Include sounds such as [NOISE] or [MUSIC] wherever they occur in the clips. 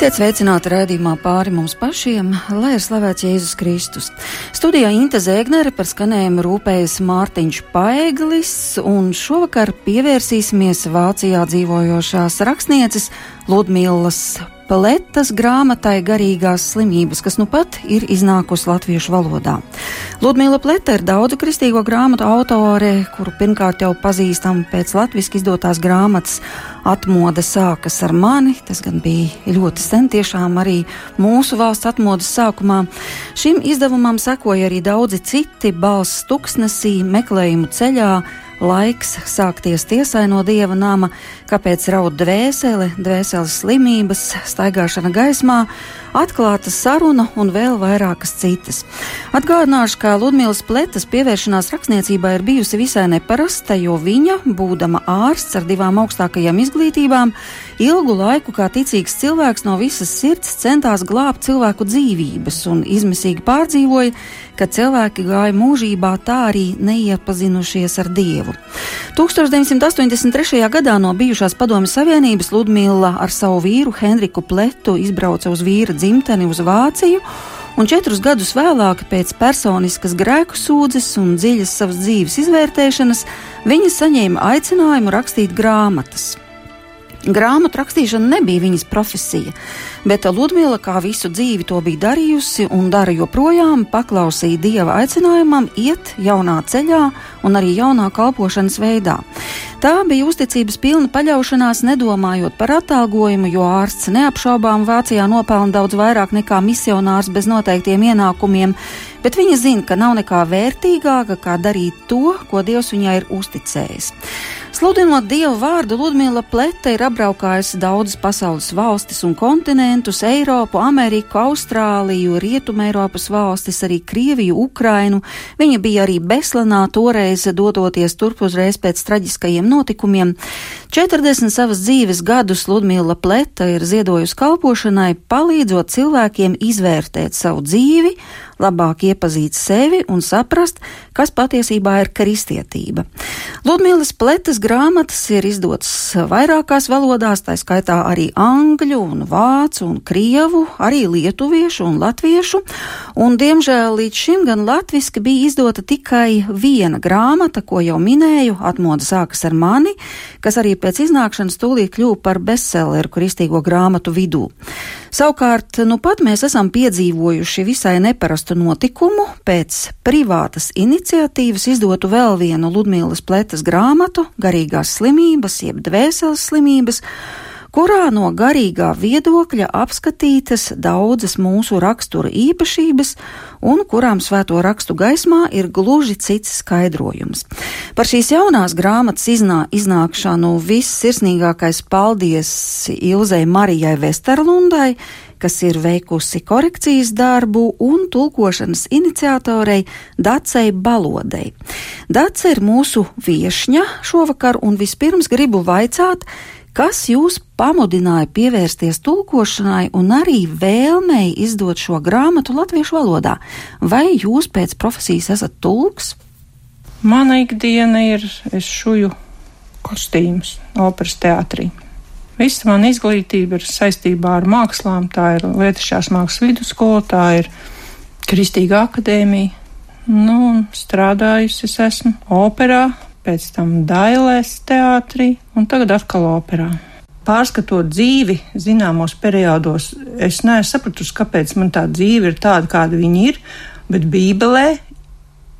Esiet sveicināti raidījumā pāri mums pašiem, lai ir slavēts Jēzus Kristus. Studijā Inte Zēgnere par skanējumu rūpējas Mārtiņš Paeglis, un šovakar pievērsīsimies Vācijā dzīvojošās rakstnieces Ludmīlas Pletas grāmatai garīgās slimības, kas nu pat ir iznākusi latviešu valodā. Ludmila Pleta ir daudzu kristīgo grāmatu autore, kuru pirmkārt jau pazīstam pēc latviski izdotās grāmatas Atmoda sākas ar mani. Tas gan bija ļoti sen, tiešām arī mūsu valsts atmodas sākumā. Šim izdevumam sekoja arī daudzi citi balss tuksnesī, meklējumu ceļā laiks sākties tiesai no dieva nama, kāpēc raud dvēseli, dvēseles slimības, staigāšana gaismā, atklāta saruna un vēl vairākas citas. Atgādināšu, ka Ludmīlas Pletas pievēršanās rakstniecībā ir bijusi visai neparasta, jo viņa, būdama ārsts ar divām augstākajām izglītībām, ilgu laiku kā ticīgs cilvēks no visas sirds centās glābt cilvēku dzīvības un izmisīgi pārdzīvoja, ka cilvēki gāja mūžībā tā arī neiepazinušies ar Dievu. 1983. gadā no bijušās Padomju Savienības Ludmila ar savu vīru Henriku Pletu izbrauca uz vīra dzimteni uz Vāciju un četrus gadus vēlāk, pēc personiskas grēku sūdzes un dziļas savas dzīves izvērtēšanas, viņa saņēma aicinājumu rakstīt grāmatas. Grāmatu rakstīšana nebija viņas profesija, bet Ludmila kā visu dzīvi to bija darījusi un dara joprojām, paklausīja dieva aicinājumam iet jaunā ceļā un arī jaunā kalpošanas veidā. Tā bija uzticības pilna paļaušanās, nedomājot par atalgojumu, jo ārsts neapšaubām Vācijā nopelna daudz vairāk nekā misionārs bez noteiktiem ienākumiem, bet viņa zina, ka nav nekā vērtīgāka, kā darīt to, ko Dievs viņai ir uzticējis. Sludinot Dievu vārdu, Ludmila Plete ir apbraukājusi daudzas pasaules valstis un kontinentus - Eiropu, Ameriku, Austrāliju, Rietumēropas valstis, arī Krieviju, Ukrainu. Viņa bija arī Beslanā toreiz dodoties turp uzreiz pēc traģiskajiem notikumiem. 40 savas dzīves gadus Ludmila Pleta ir ziedojusi kalpošanai, palīdzot cilvēkiem izvērtēt savu dzīvi, labāk iepazīt sevi un saprast, kas patiesībā ir kristietība. Ludmīlas pletas grāmatas ir izdotas vairākās valodās, tā skaitā arī angļu un vācu un krievu, arī lietuviešu un latviešu, un diemžēl līdz šim gan latviski bija izdota tikai viena grāmata, ko jau minēju, atmoda sākas ar mani, kas arī pēc iznākšanas tūlīt kļuva par bestselleru kristīgo grāmatu vidū. Savukārt, nu pat mēs esam piedzīvojuši visai neparastu notikumu. Pēc privātas iniciatīvas izdotu vēl vienu Ludmīlas pletas grāmatu - garīgās slimības, jeb dvēseles slimības kurā no garīgā viedokļa apskatītas daudzas mūsu rakstura īpašības un kurām svēto rakstu gaismā ir gluži cits skaidrojums. Par šīs jaunās grāmatas iznā, iznākšanu viss sirsnīgākais paldies Ilzei Marijai Vesterlundai, kas ir veikusi korekcijas darbu, un tulkošanas iniciatorei Dacei Balodei. Dace ir mūsu viešņa šovakar, un vispirms gribu vaicāt, Kas jūs pamudināja pievērsties tulkošanai un arī vēlmei izdot šo grāmatu latviešu valodā? Vai jūs pēc profesijas esat tulks? Mana ikdiena ir, es šuju kostīmus operas teātrī. Visa mana izglītība ir saistībā ar mākslām. Tā ir Lietušās mākslas vidusskola, tā ir Kristīga akadēmija. Nu, strādājusi es esmu operā, pēc tam Dailēs teātrī un tagad atkal operā. Pārskatot dzīvi zināmos periodos, es neesmu sapratusi, kāpēc man tā dzīve ir tāda, kāda viņa ir, bet Bībelē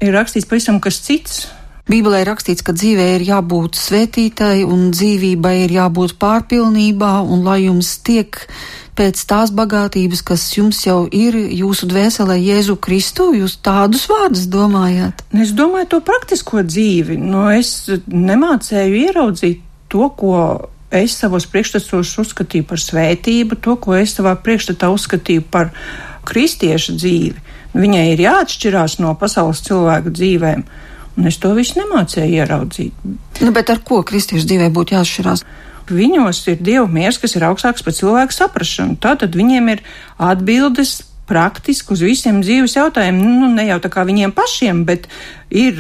ir rakstīts pavisam kas cits. Bībelē rakstīts, ka dzīvē ir jābūt svētītai un dzīvībai ir jābūt pārpilnībā, un lai jums tiek pēc tās bagātības, kas jums jau ir jūsu dvēselē, Jēzu Kristu, jūs tādus vārdus domājāt? Es domāju to praktisko dzīvi. Nu, es nemācēju ieraudzīt to, ko es savos priekšstatos uzskatīju par svētību, to, ko es savā priekšstatā uzskatīju par kristiešu dzīvi. Viņai ir jāatšķirās no pasaules cilvēku dzīvēm. Un es to visu nemācēju ieraudzīt. Nu, bet ar ko kristiešu dzīvē būtu jāatšķirās? viņos ir dievu miers, kas ir augstāks par cilvēku saprašanu. Tātad viņiem ir atbildes praktiski uz visiem dzīves jautājumiem. Nu, ne jau tā kā viņiem pašiem, bet ir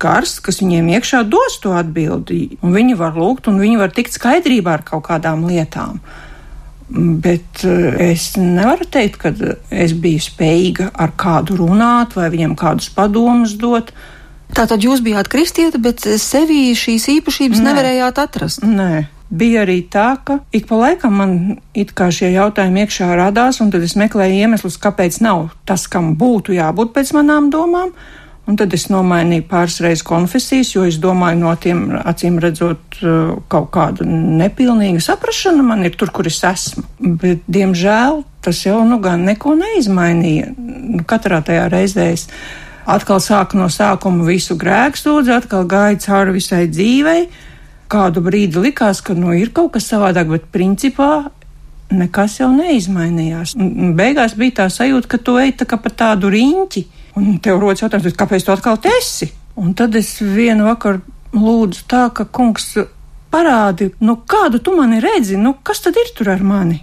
gars, kas viņiem iekšā dos to atbildi. Un viņi var lūgt, un viņi var tikt skaidrībā ar kaut kādām lietām. Bet eh, es nevaru teikt, ka es biju spējīga ar kādu runāt vai viņam kādus padomus dot. Tātad jūs bijāt kristieti, bet sevī šīs īpašības Nē. nevarējāt atrast? Nē. Bija arī tā, ka ik pa laikam man it kā šie jautājumi iekšā radās, un tad es meklēju iemeslus, kāpēc nav tas, kam būtu jābūt pēc manām domām. Un tad es nomainīju pāris reizes konfesijas, jo es domāju, no tiem acīm redzot, kaut kāda nepilnīga saprašana man ir tur, kur es esmu. Bet, diemžēl, tas jau nu gan neko neizmainīja. Katrā tajā reizē es atkal sāku no sākuma visu grēku sūdzu, atkal gāju cauri visai dzīvei. Kādu brīdi likās, ka nu ir kaut kas savādāk, bet principā nekas jau neizmainījās. Un beigās bija tā sajūta, ka tu ej tā kā pa tādu riņķi Un tev rodas jautājums, kāpēc tu atkal te esi? Un tad es vienu vakaru lūdzu tā, ka kungs parādi, nu kādu tu mani redzi, nu kas tad ir tur ar mani?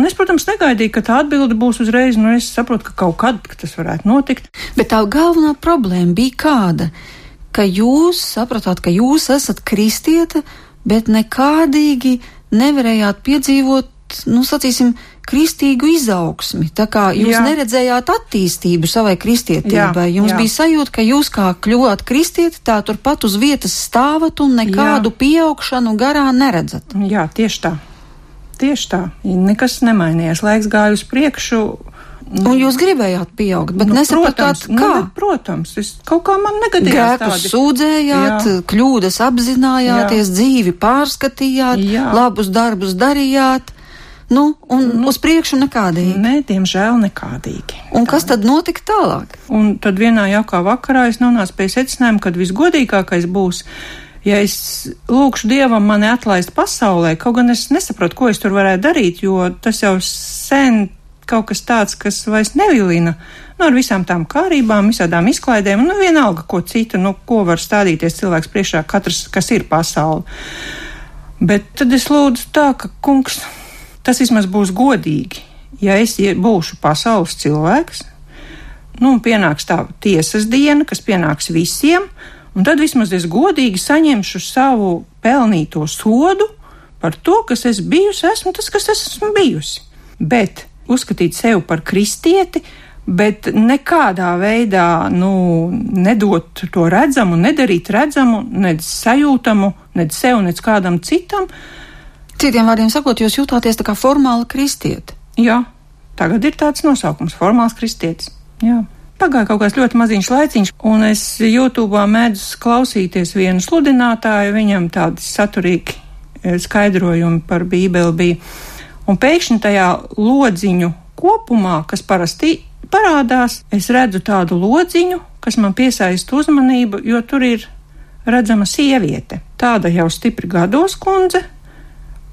Un es, protams, negaidīju, ka tā atbilde būs uzreiz, nu es saprotu, ka kaut kad ka tas varētu notikt. Bet tā galvenā problēma bija kāda, ka jūs sapratāt, ka jūs esat kristieta, bet nekādīgi nevarējāt piedzīvot, nu, sacīsim, kristīgu izaugsmi. Tā kā jūs jā. neredzējāt attīstību savai kristietībai, jā, jums jā. bija sajūta, ka jūs kā kļuvāt kristieti, tā turpat uz vietas stāvat un nekādu jā. pieaugšanu garā neredzat. Jā, tieši tā. Tieši tā. Nekas nemainījās. Laiks gāja uz priekšu. Un jūs gribējāt pieaugt, bet nu, nesapratāt, protams, kā? Nu, protams, es kaut kā man negadījās. Grēkus sūdzējāt, jā. kļūdas apzinājāties, jā. dzīvi pārskatījāt, jā. labus darbus darījāt. Nu, un nu, uz priekšu nekādīgi. Nē, diemžēl nekādīgi. Un Tā. kas tad notika tālāk? Un tad vienā jaukā vakarā es nonācu pie secinājuma, ka visgodīgākais būs, ja es lūkšu Dievam mani atlaist pasaulē, kaut gan es nesaprotu, ko es tur varētu darīt, jo tas jau sen kaut kas tāds, kas vairs nevilina. Nu, ar visām tām kārībām, visādām izklaidēm, nu, vienalga, ko citu, nu, ko var stādīties cilvēks priekšā, katrs, kas ir pasaule. Bet tad es lūdzu tā, ka kungs tas vismaz būs godīgi. Ja es būšu pasaules cilvēks, nu, un pienāks tā tiesas diena, kas pienāks visiem, un tad vismaz es godīgi saņemšu savu pelnīto sodu par to, kas es bijusi, esmu tas, kas es esmu bijusi. Bet uzskatīt sevi par kristieti, bet nekādā veidā nu, nedot to redzamu, nedarīt redzamu, nedz sajūtamu, nedz sev, nedz kādam citam, Citiem vārdiem sakot, jūs jūtāties tā kā formāla kristieti. Jā, tagad ir tāds nosaukums - formāls kristietis. Jā. Pagāja kaut kāds ļoti maziņš laiciņš, un es YouTube mēdzu klausīties vienu sludinātāju, viņam tādi saturīgi eh, skaidrojumi par Bībeli bija. Un pēkšņi tajā lodziņu kopumā, kas parasti parādās, es redzu tādu lodziņu, kas man piesaista uzmanību, jo tur ir redzama sieviete. Tāda jau stipri gados kundze,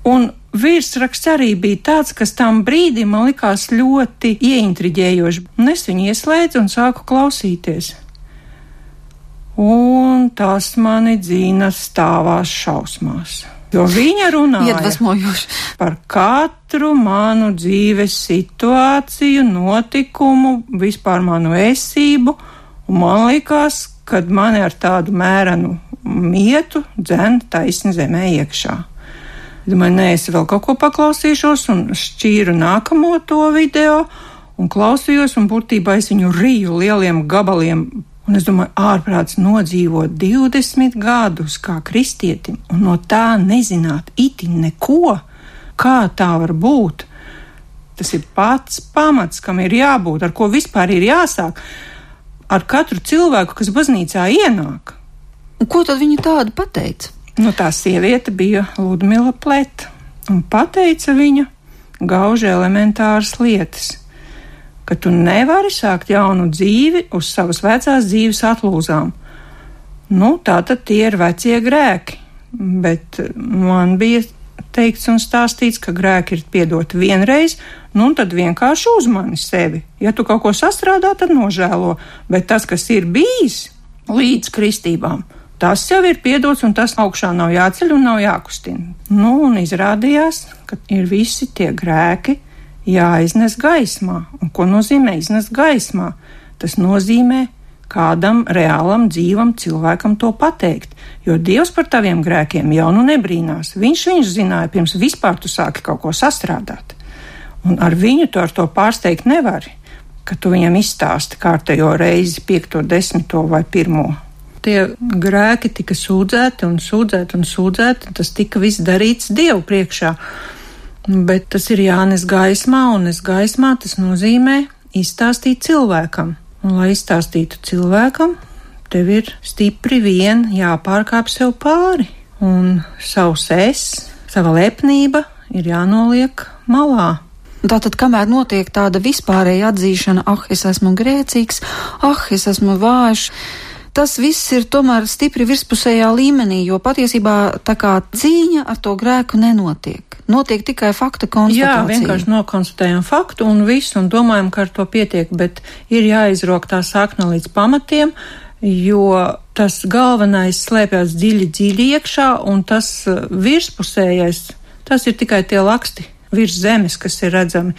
Un virsraksts arī bija tāds, kas tam brīdim man likās ļoti ieintriģējoši. Un es viņu ieslēdzu un sāku klausīties. Un tas mani dzīna stāvās šausmās. Jo viņa runāja par katru manu dzīves situāciju, notikumu, vispār manu esību, un man likās, kad mani ar tādu mērenu mietu dzen taisni zemē iekšā. Domāju, nē, es vēl kaut ko paklausīšos, un šķīru nākamo to video, un klausījos, un būtībā es viņu rīju lieliem gabaliem. Un es domāju, ārprāts nodzīvot 20 gadus kā kristietim, un no tā nezināt itin neko, kā tā var būt. Tas ir pats pamats, kam ir jābūt, ar ko vispār ir jāsāk. Ar katru cilvēku, kas baznīcā ienāk. Un ko tad viņi tādu pateica? Nu, tā sieviete bija Ludmila Pleta, un pateica viņa gauži elementāras lietas, ka tu nevari sākt jaunu dzīvi uz savas vecās dzīves atlūzām. Nu, tā tad tie ir vecie grēki, bet man bija teikts un stāstīts, ka grēki ir piedoti vienreiz, nu, un tad vienkārši uzmani sevi. Ja tu kaut ko sastrādā, tad nožēlo, bet tas, kas ir bijis līdz kristībām, Tas jau ir piedots, un tas augšā nav jāceļ un nav jākustina. Nu, un izrādījās, ka ir visi tie grēki jāiznes gaismā. Un ko nozīmē iznest gaismā? Tas nozīmē kādam reālam dzīvam cilvēkam to pateikt. Jo Dievs par taviem grēkiem jau nu nebrīnās. Viņš viņus zināja pirms vispār tu sāki kaut ko sastrādāt. Un ar viņu tu ar to pārsteigt nevari, ka tu viņam izstāsti kārtējo reizi, piekto, desmito vai pirmo. Tie grēki tika sūdzēti un sūdzēti un sūdzēti, un tas tika viss darīts Dievu priekšā. Bet tas ir jānes gaismā, un es gaismā tas nozīmē izstāstīt cilvēkam. Un, lai izstāstītu cilvēkam, tev ir stipri vien jāpārkāp sev pāri, un savs es, sava lepnība ir jānoliek malā. Tātad, kamēr notiek tāda vispārēja atzīšana, ah, es esmu grēcīgs, ah, es esmu vājš, tas viss ir tomēr stipri virspusējā līmenī, jo patiesībā tā kā cīņa ar to grēku nenotiek. Notiek tikai fakta konstatācija. Jā, vienkārši nokonstatējam faktu un visu un domājam, ka ar to pietiek, bet ir jāizrok tā sakna līdz pamatiem, jo tas galvenais slēpjas dziļi, dziļi iekšā, un tas uh, virspusējais, tas ir tikai tie laksti virs zemes, kas ir redzami,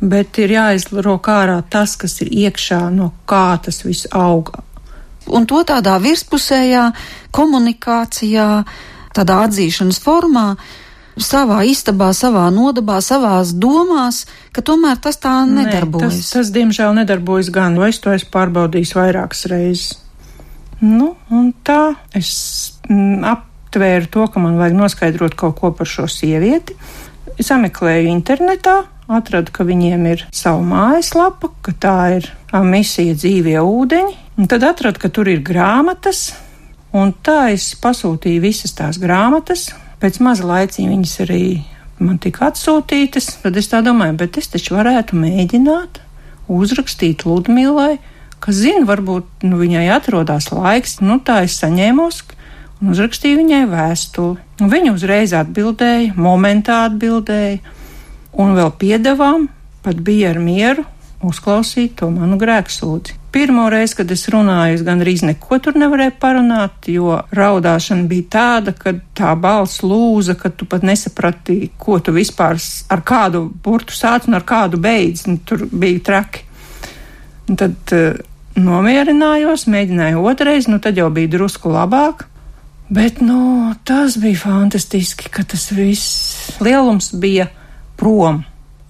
bet ir jāizrok ārā tas, kas ir iekšā, no kā tas viss auga. Un to tādā virspusējā komunikācijā, tādā atzīšanas formā, savā istabā, savā nodabā, savās domās, ka tomēr tas tā nedarbojas. Ne, tas, tas, diemžēl, nedarbojas gan, vai es to esmu pārbaudījis vairākas reizes. Nu, un tā es mm, aptvēru to, ka man vajag noskaidrot kaut ko par šo sievieti. Es sameklēju internetā, atradu, ka viņiem ir sava mājaslapa, ka tā ir misija dzīvie ūdeņi, un tad atradu, ka tur ir grāmatas, un tā es pasūtīju visas tās grāmatas. Pēc maza laiciņa viņas arī man tika atsūtītas, tad es tā domāju, bet es taču varētu mēģināt uzrakstīt Ludmilai, kas zina, varbūt nu, viņai atrodas laiks. Nu, tā es saņēmos un uzrakstīju viņai vēstuli. Viņa uzreiz atbildēja, momentā atbildēja, un vēl piedevām, pat bija ar mieru uzklausīt to manu grēksūdzi. Pirmo reizi, kad es runāju, es gandrīz neko tur nevarēju parunāt, jo raudāšana bija tāda, ka tā balss lūza, ka tu pat nesaprati, ko tu vispār ar kādu burtu sāc un ar kādu beidz. Tur bija traki. Un tad uh, nomierinājos, mēģināju otrais, nu tad jau bija drusku labāk. Bet, nu, tas bija fantastiski, ka tas viss lielums bija prom.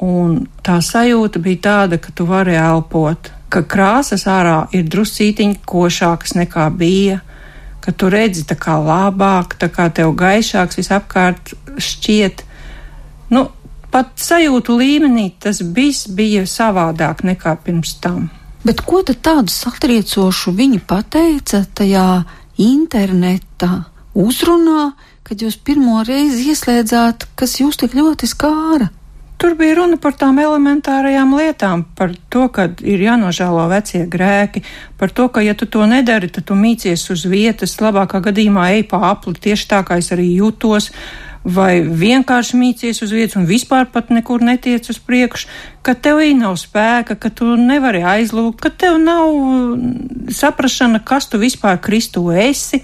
Un tā sajūta bija tāda, ka tu vari elpot, ka krāsas ārā ir druscītiņi košākas nekā bija, ka tu redzi tā kā labāk, tā kā tev gaišāks visapkārt šķiet. Nu, pat sajūtu līmenī tas viss bija savādāk nekā pirms tam. Bet ko tad tādu satriecošu viņi pateica tajā interneta uzrunā, kad jūs pirmo reizi ieslēdzāt, kas jūs tik ļoti skāra? Tur bija runa par tām elementārajām lietām, par to, ka ir jānožēlo vecie grēki, par to, ka, ja tu to nedari, tad tu mīcies uz vietas, labākā gadījumā ej pa apli, tieši tā kā es arī jūtos, vai vienkārši mīcies uz vietas un vispār pat nekur netiec uz priekšu, ka tev nav spēka, ka tu nevari aizlūgt, ka tev nav mm, saprašana, kas tu vispār Kristu esi,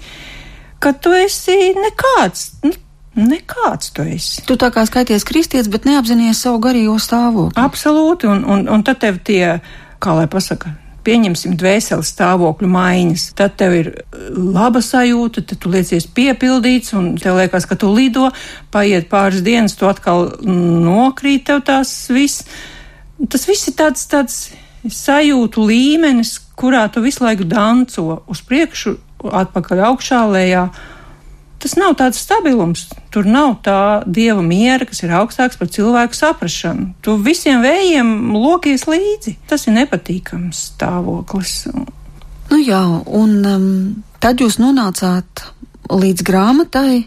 ka tu esi nekāds. Nu, Nekāds tu esi. Tu tā kā skaities kristietis, bet neapzinājies savu garīgo stāvokli. Absolūti, un, un, un tad tev tie, kā lai pasaka, pieņemsim dvēseles stāvokļu maiņas, tad tev ir laba sajūta, tad tu liecies piepildīts, un tev liekas, ka tu lido, paiet pāris dienas, tu atkal nokrīt tev tās viss. Tas viss ir tāds, tāds sajūtu līmenis, kurā tu visu laiku danco uz priekšu, atpakaļ augšā, lejā tas nav tāds stabilums. Tur nav tā dieva miera, kas ir augstāks par cilvēku saprašanu. Tu visiem vējiem lokies līdzi. Tas ir nepatīkams stāvoklis. Nu jā, un um, tad jūs nonācāt līdz grāmatai,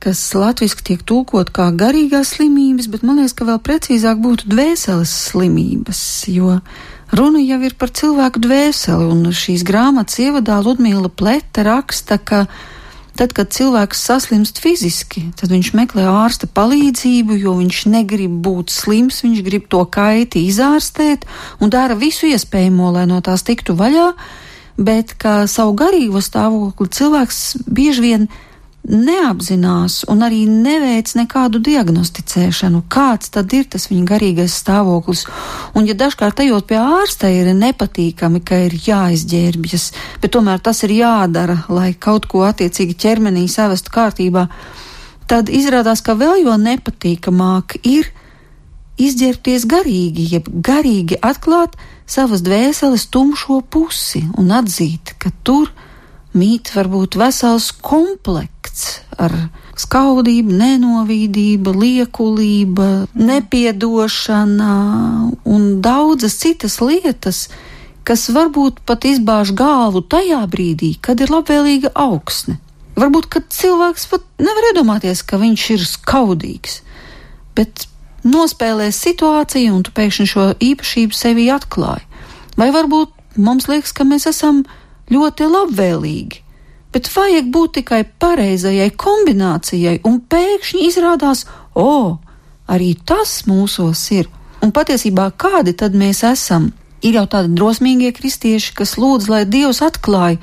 kas latviešu tiek tulkot kā garīgās slimības, bet man liekas, ka vēl precīzāk būtu dvēseles slimības, jo runa jau ir par cilvēku dvēseli, un šīs grāmatas ievadā Ludmīla Plete raksta, ka Tad, kad cilvēks saslimst fiziski, tad viņš meklē ārsta palīdzību, jo viņš negrib būt slims, viņš grib to kaiti izārstēt un dara visu iespējamo, lai no tās tiktu vaļā, bet kā savu garīgo stāvokli cilvēks bieži vien neapzinās un arī neveic nekādu diagnosticēšanu, kāds tad ir tas viņa garīgais stāvoklis. Un, ja dažkārt ejot pie ārsta ir nepatīkami, ka ir jāizģērbjas, bet tomēr tas ir jādara, lai kaut ko attiecīgi ķermenī savestu kārtībā, tad izrādās, ka vēl jo nepatīkamāk ir izģērbties garīgi, jeb garīgi atklāt savas dvēseles tumšo pusi un atzīt, ka tur mīt varbūt vesels komplekts ar skaudību, nenovīdība, liekulība, nepiedošana un daudzas citas lietas, kas varbūt pat izbāž galvu tajā brīdī, kad ir labvēlīga augsne. Varbūt, kad cilvēks pat nevar iedomāties, ka viņš ir skaudīgs, bet nospēlē situāciju un tu pēkšņi šo īpašību sevī atklāji. Vai varbūt mums liekas, ka mēs esam ļoti labvēlīgi, bet vajag būt tikai pareizajai kombinācijai, un pēkšņi izrādās, o, arī tas mūsos ir. Un patiesībā kādi tad mēs esam? Ir jau tādi drosmīgie kristieši, kas lūdz, lai Dievs atklāj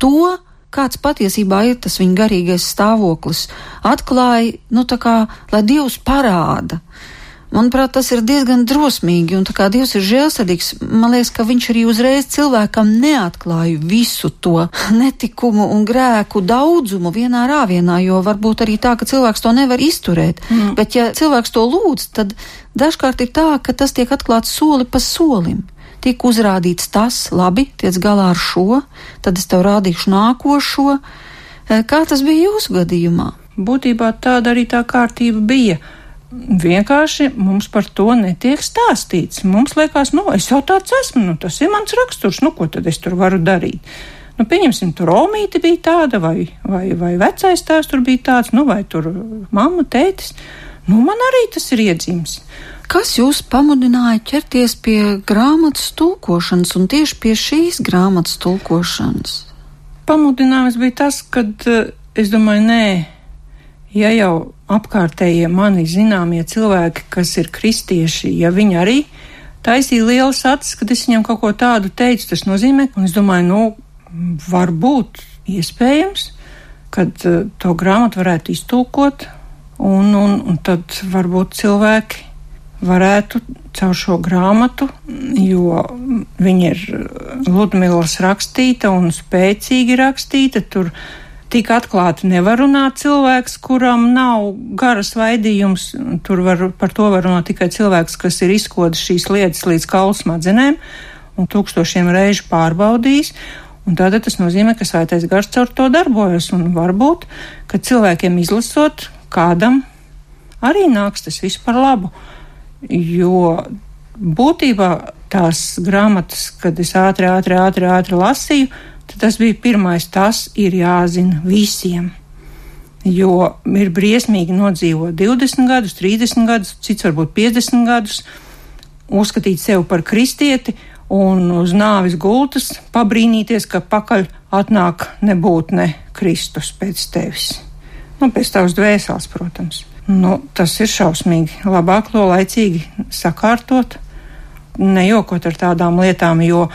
to, kāds patiesībā ir tas viņa garīgais stāvoklis. Atklāja, nu tā kā, lai Dievs parāda. Manuprāt, tas ir diezgan drosmīgi, un tā kā Dievs ir žēlsirdīgs, man liekas, ka viņš arī uzreiz cilvēkam neatklāja visu to [LAUGHS] netikumu un grēku daudzumu vienā rāvienā, jo varbūt arī tā, ka cilvēks to nevar izturēt. Mm. Bet ja cilvēks to lūdz, tad dažkārt ir tā, ka tas tiek atklāts soli pa solim. Tiek uzrādīts tas, labi, tiec galā ar šo, tad es tev rādīšu nākošo. Kā tas bija jūsu gadījumā? Būtībā tāda arī tā kārtība bija vienkārši mums par to netiek stāstīts. Mums liekas, nu, es jau tāds esmu, nu, tas ir mans raksturs, nu, ko tad es tur varu darīt? Nu, pieņemsim, tur Romīte bija tāda, vai, vai, vai vecais tēvs tur bija tāds, nu, vai tur mamma, tētis. Nu, man arī tas ir iedzims. Kas jūs pamudināja ķerties pie grāmatas tulkošanas un tieši pie šīs grāmatas tulkošanas? Pamudinājums bija tas, kad es domāju, nē, ja jau apkārtējie mani zināmie cilvēki, kas ir kristieši, ja viņi arī taisīja lielas acis, kad es viņam kaut ko tādu teicu, tas nozīmē, un es domāju, nu, varbūt iespējams, kad uh, to grāmatu varētu iztulkot, un, un, un tad varbūt cilvēki varētu caur šo grāmatu, jo viņa ir Ludmilas rakstīta un spēcīgi rakstīta, tur tik atklāti nevar runāt cilvēks, kuram nav garas vaidījums. Tur var, par to var runāt tikai cilvēks, kas ir izkodis šīs lietas līdz kaulu smadzenēm un tūkstošiem reižu pārbaudījis. Un tādēļ tas nozīmē, ka svētais gars caur to darbojas. Un varbūt, ka cilvēkiem izlasot, kādam arī nāks tas viss par labu. Jo būtībā tās grāmatas, kad es ātri, ātri, ātri, ātri lasīju, tad tas bija pirmais, tas ir jāzina visiem. Jo ir briesmīgi nodzīvot 20 gadus, 30 gadus, cits varbūt 50 gadus, uzskatīt sevi par kristieti un uz nāvis gultas pabrīnīties, ka pakaļ atnāk nebūtne Kristus pēc tevis. Nu, pēc tavas dvēseles, protams. Nu, tas ir šausmīgi. Labāk to laicīgi sakārtot, nejokot ar tādām lietām, jo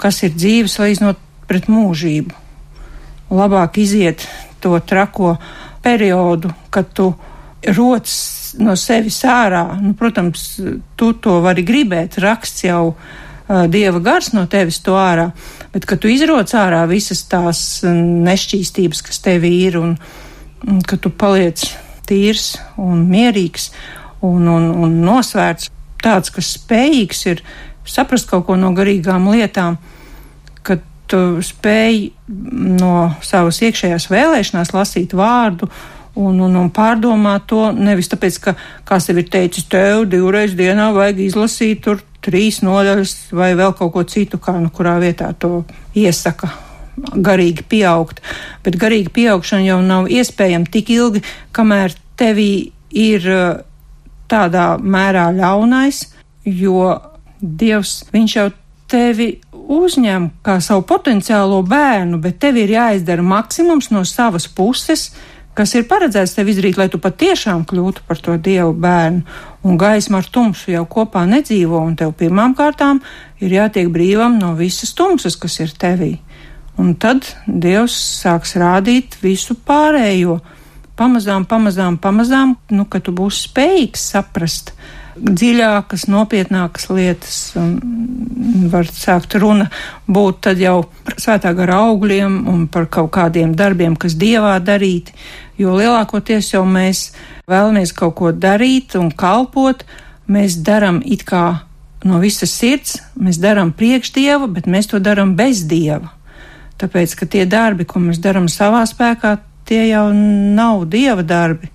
kas ir dzīves, lai iznot pret mūžību. Labāk iziet to trako periodu, kad tu roc no sevis ārā. Nu, protams, tu to vari gribēt, raksts jau uh, dieva gars no tevis to ārā, bet kad tu izroc ārā visas tās nešķīstības, kas tev ir, un, un ka tu paliec tīrs un mierīgs un, un, un nosvērts, tāds, kas spējīgs ir saprast kaut ko no garīgām lietām, tu spēj no savas iekšējās vēlēšanās lasīt vārdu un, un, un pārdomāt to nevis tāpēc, ka kāds tev ir teicis, tev divreiz dienā vajag izlasīt tur trīs nodaļas vai vēl kaut ko citu, kā nu kurā vietā to iesaka garīgi pieaugt. Bet garīgi pieaugšana jau nav iespējama tik ilgi, kamēr tevī ir uh, tādā mērā ļaunais, jo Dievs, viņš jau tevi uzņem kā savu potenciālo bērnu, bet tev ir jāizdara maksimums no savas puses, kas ir paredzēts tev izdarīt, lai tu patiešām kļūtu par to dievu bērnu. Un gaisma ar tumsu jau kopā nedzīvo, un tev pirmām kārtām ir jātiek brīvam no visas tumsas, kas ir tevī. Un tad Dievs sāks rādīt visu pārējo. Pamazām, pamazām, pamazām, nu, ka tu būsi spējīgs saprast dziļākas, nopietnākas lietas. Var sākt runa būt tad jau par svētā gara augļiem un par kaut kādiem darbiem, kas dievā darīti, jo lielākoties jau mēs vēlamies kaut ko darīt un kalpot, mēs daram it kā no visas sirds, mēs daram priekš dieva, bet mēs to daram bez dieva. Tāpēc, ka tie darbi, ko mēs darām savā spēkā, tie jau nav dieva darbi.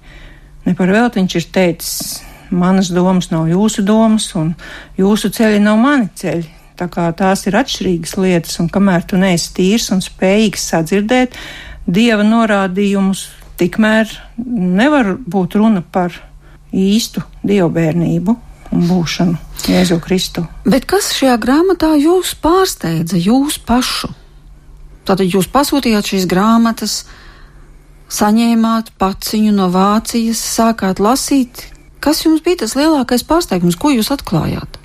Ne par velti viņš ir teicis, manas domas nav jūsu domas, un jūsu ceļi nav mani ceļi. Tā kā tās ir atšķirīgas lietas, un kamēr tu neesi tīrs un spējīgs sadzirdēt dieva norādījumus, tikmēr nevar būt runa par īstu dievbērnību un būšanu Jēzu Kristu. Bet kas šajā grāmatā jūs pārsteidza, jūs pašu? Tātad jūs pasūtījāt šīs grāmatas, saņēmāt paciņu no Vācijas, sākāt lasīt. Kas jums bija tas lielākais pārsteigums, ko jūs atklājāt?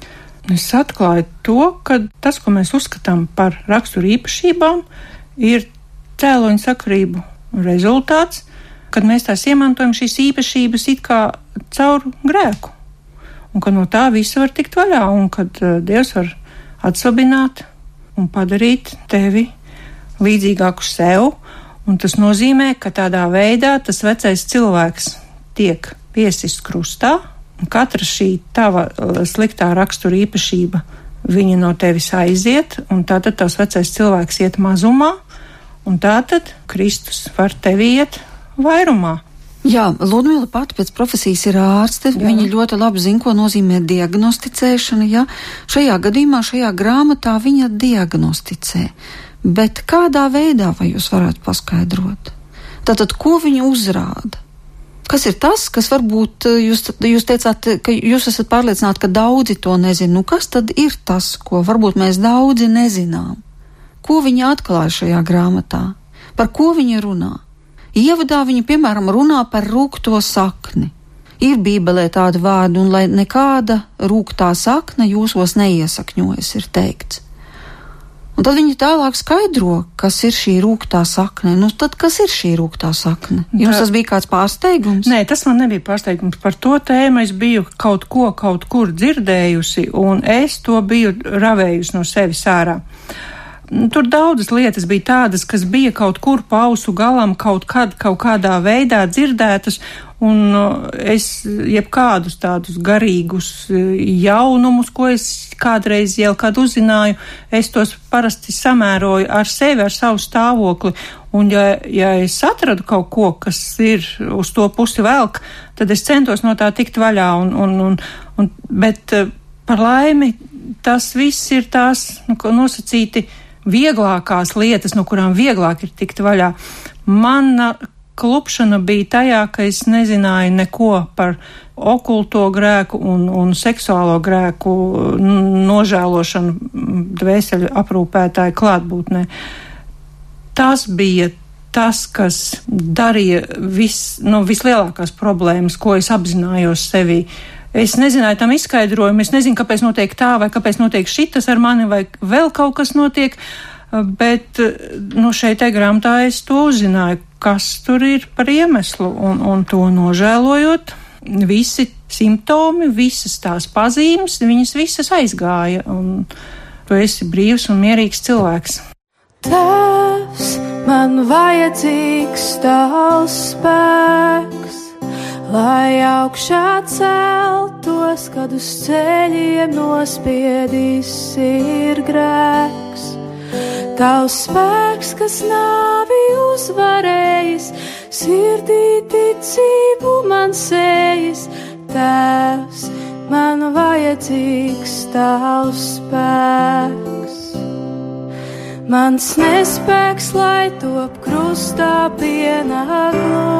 Es atklāju to, ka tas, ko mēs uzskatām par raksturu īpašībām, ir cēloņa sakrību rezultāts, kad mēs tās iemantojam šīs īpašības it kā caur grēku, un ka no tā visa var tikt vaļā, un kad uh, Dievs var atsabināt un padarīt tevi līdzīgāku sev, un tas nozīmē, ka tādā veidā tas vecais cilvēks tiek piesists krustā, un katra šī tava uh, sliktā rakstura īpašība viņa no tevis aiziet, un tātad tavs vecais cilvēks iet mazumā, un tātad Kristus var tevi iet vairumā. Jā, Ludmila pati pēc profesijas ir ārste. Jā. Viņa ļoti labi zina, ko nozīmē diagnosticēšana. Ja? Šajā gadījumā, šajā grāmatā viņa diagnosticē. Bet kādā veidā vai jūs varētu paskaidrot? Tātad, ko viņa uzrāda? Kas ir tas, kas varbūt eh, jūs, jūs teicāt, ka jūs esat pārliecināti, ka daudzi to nezina? Nu, kas tad ir tas, ko varbūt mēs daudzi nezinām? Ko viņa atklāja šajā grāmatā? Par ko viņa runā? Ievadā viņa, piemēram, runā par rūkto sakni. Ir bībelē tādi vārdi, un lai nekāda rūktā sakna jūsos neiesakņojas, ir teikts. Un tad viņi tālāk skaidro, kas ir šī rūktā sakne. Nu, tad kas ir šī rūktā sakne? Jums tas bija kāds pārsteigums? Nē, tas man nebija pārsteigums. Par to tēmu es biju kaut ko kaut kur dzirdējusi, un es to biju ravējusi no sevis ārā. Tur daudzas lietas bija tādas, kas bija kaut kur pausu galam, kaut kad, kaut kādā veidā dzirdētas, un es jebkādus tādus garīgus uh, jaunumus, ko es kādreiz jau kādu uzzināju, es tos parasti samēroju ar sevi, ar savu stāvokli, un ja, ja es atradu kaut ko, kas ir uz to pusi velk, tad es centos no tā tikt vaļā, un, un, un, un, bet uh, par laimi tas viss ir tās nu, nosacīti vieglākās lietas, no kurām vieglāk ir tikt vaļā. Mana klupšana bija tajā, ka es nezināju neko par okulto grēku un, un seksuālo grēku nožēlošanu dvēseli aprūpētāju klātbūtnē. Tas bija tas, kas darīja vis, nu, vislielākās problēmas, ko es apzinājos sevī. Uh, Es nezināju tam izskaidrojumu, es nezinu, kāpēc notiek tā, vai kāpēc notiek šitas ar mani, vai vēl kaut kas notiek, bet, nu, šeit te grāmatā es to uzzināju, kas tur ir par iemeslu, un, un to nožēlojot, visi simptomi, visas tās pazīmes, viņas visas aizgāja, un tu esi brīvs un mierīgs cilvēks. Tēvs, man vajadzīgs tavs spēks lai augšā celtos, kad uz ceļiem nospiedīs ir grēks. Tavs spēks, kas nāvi uzvarējis, sirdī ticību man sējas, tēvs, man vajadzīgs tavs spēks. Mans nespēks, lai top krustā pienākos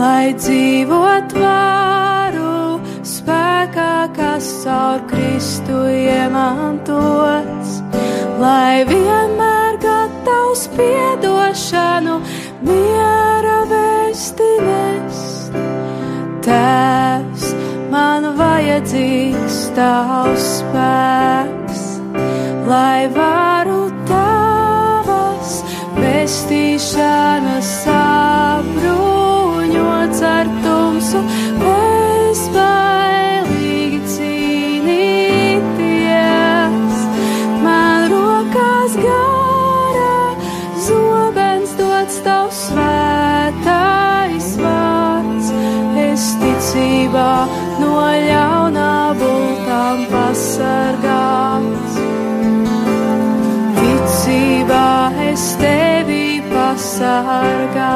lai dzīvot varu spēkā, kas caur Kristu iemantots, lai vienmēr gatavs piedošanu miera vēsti nest. Tēvs, man vajadzīgs tavs spēks, lai varu tā pestīšanas sabruņots pasargāts. Ticībā es tevi pasargāts.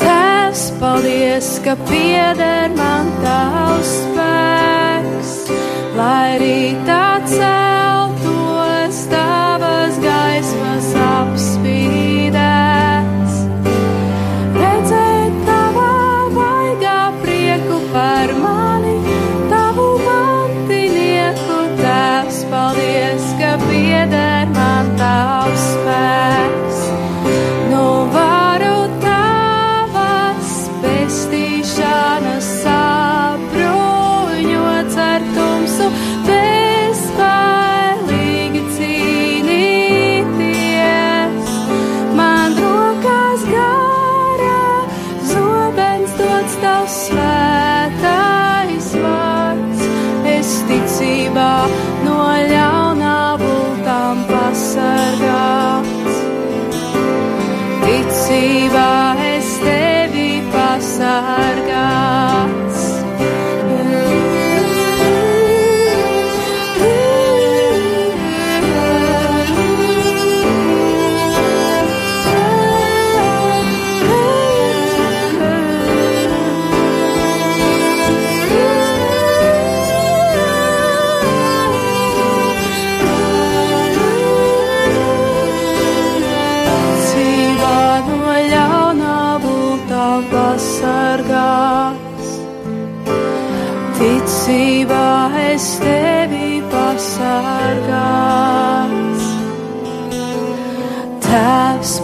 Tēvs, paldies, ka pieder man tavs spēks, lai arī tā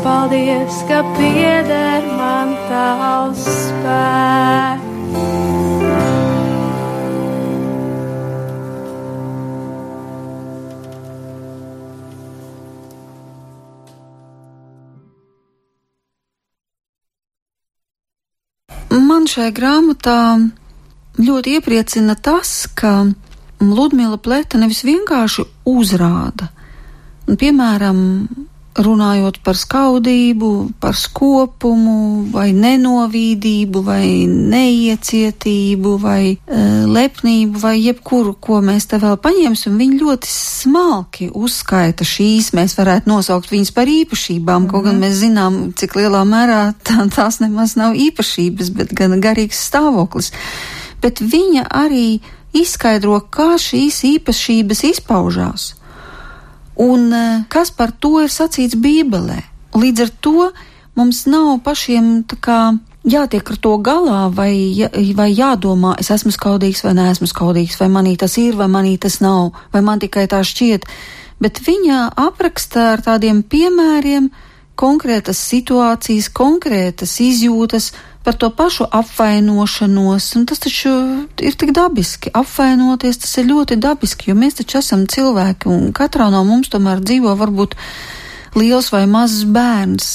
paldies, ka pieder man tavs spēks. Man šajā grāmatā ļoti iepriecina tas, ka Ludmila Plēta nevis vienkārši uzrāda, piemēram, runājot par skaudību, par skopumu, vai nenovīdību, vai neiecietību, vai e, lepnību, vai jebkuru, ko mēs te vēl paņemsim, viņi ļoti smalki uzskaita šīs, mēs varētu nosaukt viņas par īpašībām, mm -hmm. kaut gan mēs zinām, cik lielā mērā tā, tās nemaz nav īpašības, bet gan garīgs stāvoklis. Bet viņa arī izskaidro, kā šīs īpašības izpaužās un e, kas par to ir sacīts Bībelē. Līdz ar to mums nav pašiem kā, jātiek ar to galā, vai, vai jādomā, es esmu skaudīgs vai neesmu skaudīgs, vai manī tas ir, vai manī tas nav, vai man tikai tā šķiet. Bet viņa apraksta ar tādiem piemēriem konkrētas situācijas, konkrētas izjūtas, par to pašu apvainošanos, un tas taču ir tik dabiski. Apvainoties tas ir ļoti dabiski, jo mēs taču esam cilvēki, un katrā no mums tomēr dzīvo varbūt liels vai mazs bērns,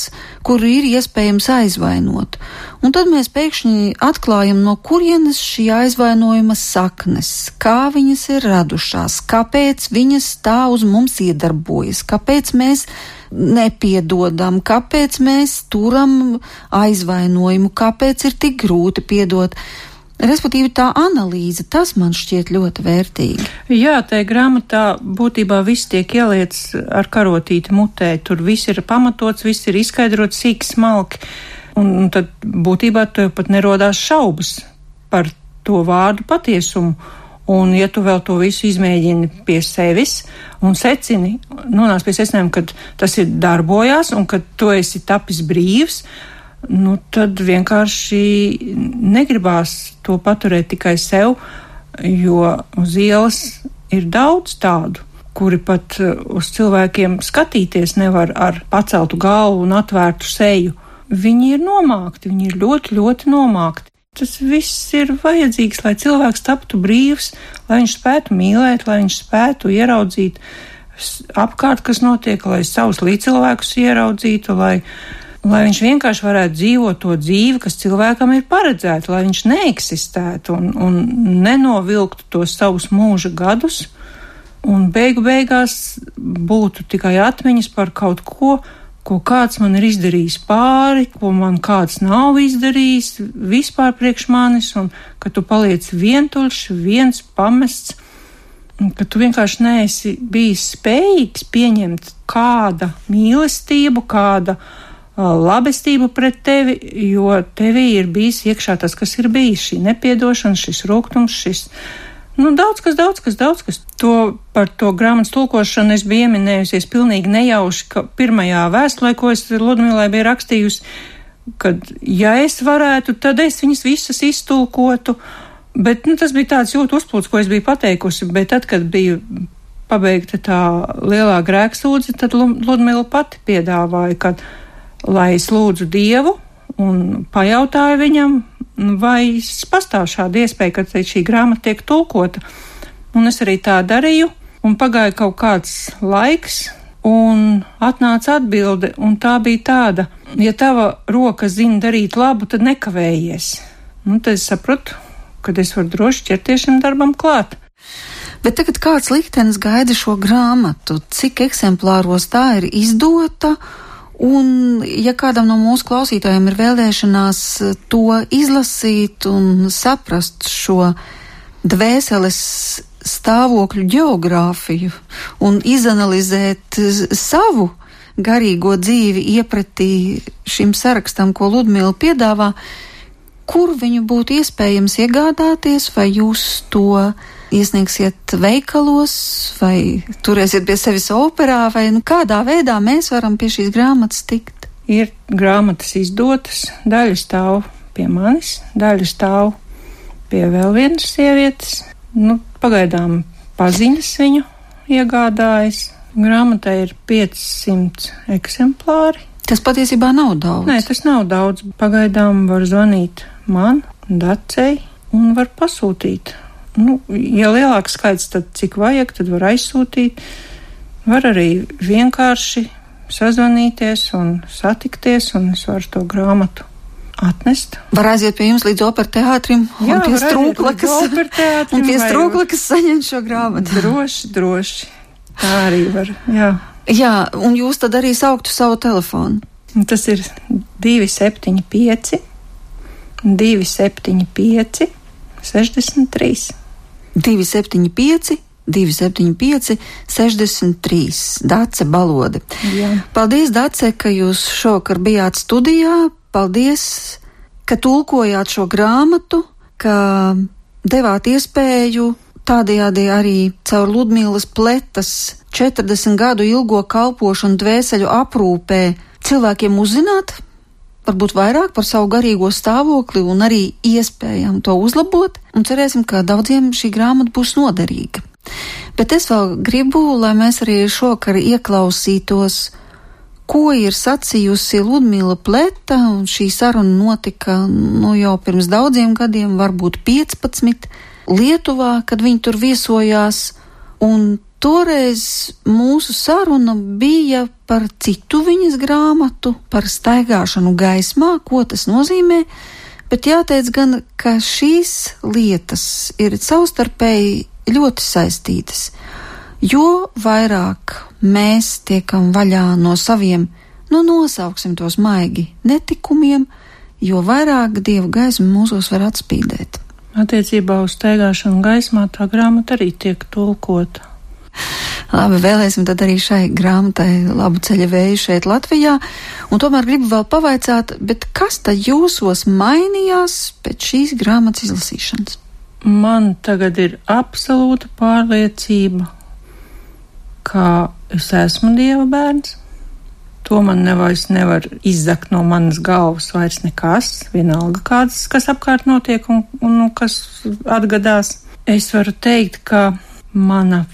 kuru ir iespējams aizvainot. Un tad mēs pēkšņi atklājam, no kurienes šī aizvainojuma saknes, kā viņas ir radušās, kāpēc viņas tā uz mums iedarbojas, kāpēc mēs nepiedodam, kāpēc mēs turam aizvainojumu, kāpēc ir tik grūti piedot. Respektīvi, tā analīze, tas man šķiet ļoti vērtīgi. Jā, tā grāmatā būtībā viss tiek ieliets ar karotīti mutē. Tur viss ir pamatots, viss ir izskaidrots sīk smalki. Un, un tad būtībā tev pat nerodās šaubas par to vārdu patiesumu. Un, ja tu vēl to visu izmēģini pie sevis un secini, nonāc pie secinājuma, ka tas ir darbojās un ka tu esi tapis brīvs, nu, tad vienkārši negribās to paturēt tikai sev, jo uz ielas ir daudz tādu, kuri pat uh, uz cilvēkiem skatīties nevar ar paceltu galvu un atvērtu seju. Viņi ir nomākti, viņi ir ļoti, ļoti nomākti. Tas viss ir vajadzīgs, lai cilvēks taptu brīvs, lai viņš spētu mīlēt, lai viņš spētu ieraudzīt apkārt, kas notiek, lai savus līdzcilvēkus ieraudzītu, lai, lai viņš vienkārši varētu dzīvot to dzīvi, kas cilvēkam ir paredzēta, lai viņš neeksistētu un, un nenovilktu tos savus mūža gadus, un beigu beigās būtu tikai atmiņas par kaut ko, ko kāds man ir izdarījis pāri, ko man kāds nav izdarījis vispār priekš manis, un ka tu paliec vientuļš, viens pamests ka tu vienkārši neesi bijis spējīgs pieņemt kāda mīlestību, kāda uh, labestība pret tevi, jo tevī ir bijis iekšā tas, kas ir bijis, šī nepiedošana, šis rūkums, šis. Nu, daudz kas, daudz kas, daudz kas. To par to grāmatas tulkošanu es biju ieminējusies pilnīgi nejauši, ka pirmajā vēstulē, ko es Ludmilai biju rakstījusi, kad, ja es varētu, tad es viņas visas iztulkotu. Bet nu, tas bija tāds jūtas uzplūds, ko es biju pateikusi. Bet tad, kad bija pabeigta tā lielā grēksūdze, tad Ludmila pati piedāvāja, ka, lai es lūdzu Dievu un pajautāju viņam, vai pastāv šāda iespēja, ka šī grāmata tiek tulkota. Un es arī tā darīju, un pagāja kaut kāds laiks, un atnāca atbilde, un tā bija tāda, ja tava roka zina darīt labu, tad nekavējies. Nu, tad es sapratu, kad es varu droši ķerties šim darbam klāt. Bet tagad kāds liktenis gaida šo grāmatu? Cik eksemplāros tā ir izdota? Un, ja kādam no mūsu klausītājiem ir vēlēšanās to izlasīt un saprast šo dvēseles stāvokļu geogrāfiju un izanalizēt savu garīgo dzīvi iepratī šim sarakstam, ko Ludmila piedāvā, kur viņu būtu iespējams iegādāties, vai jūs to iesniegsiet veikalos, vai turēsiet pie sevis operā, vai nu, kādā veidā mēs varam pie šīs grāmatas tikt? Ir grāmatas izdotas, daļa stāv pie manis, daļa stāv pie vēl vienas sievietes. Nu, pagaidām paziņas viņu iegādājas. Grāmatai ir 500 eksemplāri. Tas patiesībā nav daudz. Nē, tas nav daudz. Pagaidām var zvanīt man, dacei, un var pasūtīt. Nu, ja lielāks skaits, tad cik vajag, tad var aizsūtīt. Var arī vienkārši sazvanīties un satikties, un es varu to grāmatu atnest. Var aiziet pie jums līdz operas teātrim Jā, [LAUGHS] un pie strūklakas, un pie strūklakas saņemt šo grāmatu. Droši, droši. Tā arī var, jā. Jā, un jūs tad arī sauktu savu telefonu. Tas ir 275 275, 63. 275, 275, 63. Dace Balode. Jā. Paldies, Dace, ka jūs šovakar bijāt studijā. Paldies, ka tulkojāt šo grāmatu, ka devāt iespēju tādējādi arī caur Ludmīlas pletas 40 gadu ilgo kalpošanu dvēseļu aprūpē cilvēkiem uzzināt varbūt vairāk par savu garīgo stāvokli un arī iespējām to uzlabot, un cerēsim, ka daudziem šī grāmata būs noderīga. Bet es vēl gribu, lai mēs arī šokar ieklausītos, ko ir sacījusi Ludmila Pleta, un šī saruna notika nu, jau pirms daudziem gadiem, varbūt 15, Lietuvā, kad viņi tur viesojās, un Toreiz mūsu saruna bija par citu viņas grāmatu, par staigāšanu gaismā, ko tas nozīmē, bet jāteic gan, ka šīs lietas ir savstarpēji ļoti saistītas, jo vairāk mēs tiekam vaļā no saviem, nu nosauksim tos maigi, netikumiem, jo vairāk dievu gaismu mūsos var atspīdēt. Attiecībā uz staigāšanu gaismā tā grāmata arī tiek tulkota. Labi, vēlēsim tad arī šai grāmatai labu ceļa vēju šeit Latvijā. Un tomēr gribu vēl pavaicāt, bet kas tad jūsos mainījās pēc šīs grāmatas izlasīšanas? Man tagad ir absolūta pārliecība, ka es esmu Dieva bērns. To man nevairs nevar izzakt no manas galvas vairs nekas, vienalga kāds, kas apkārt notiek un, un, un kas atgadās. Es varu teikt, ka mana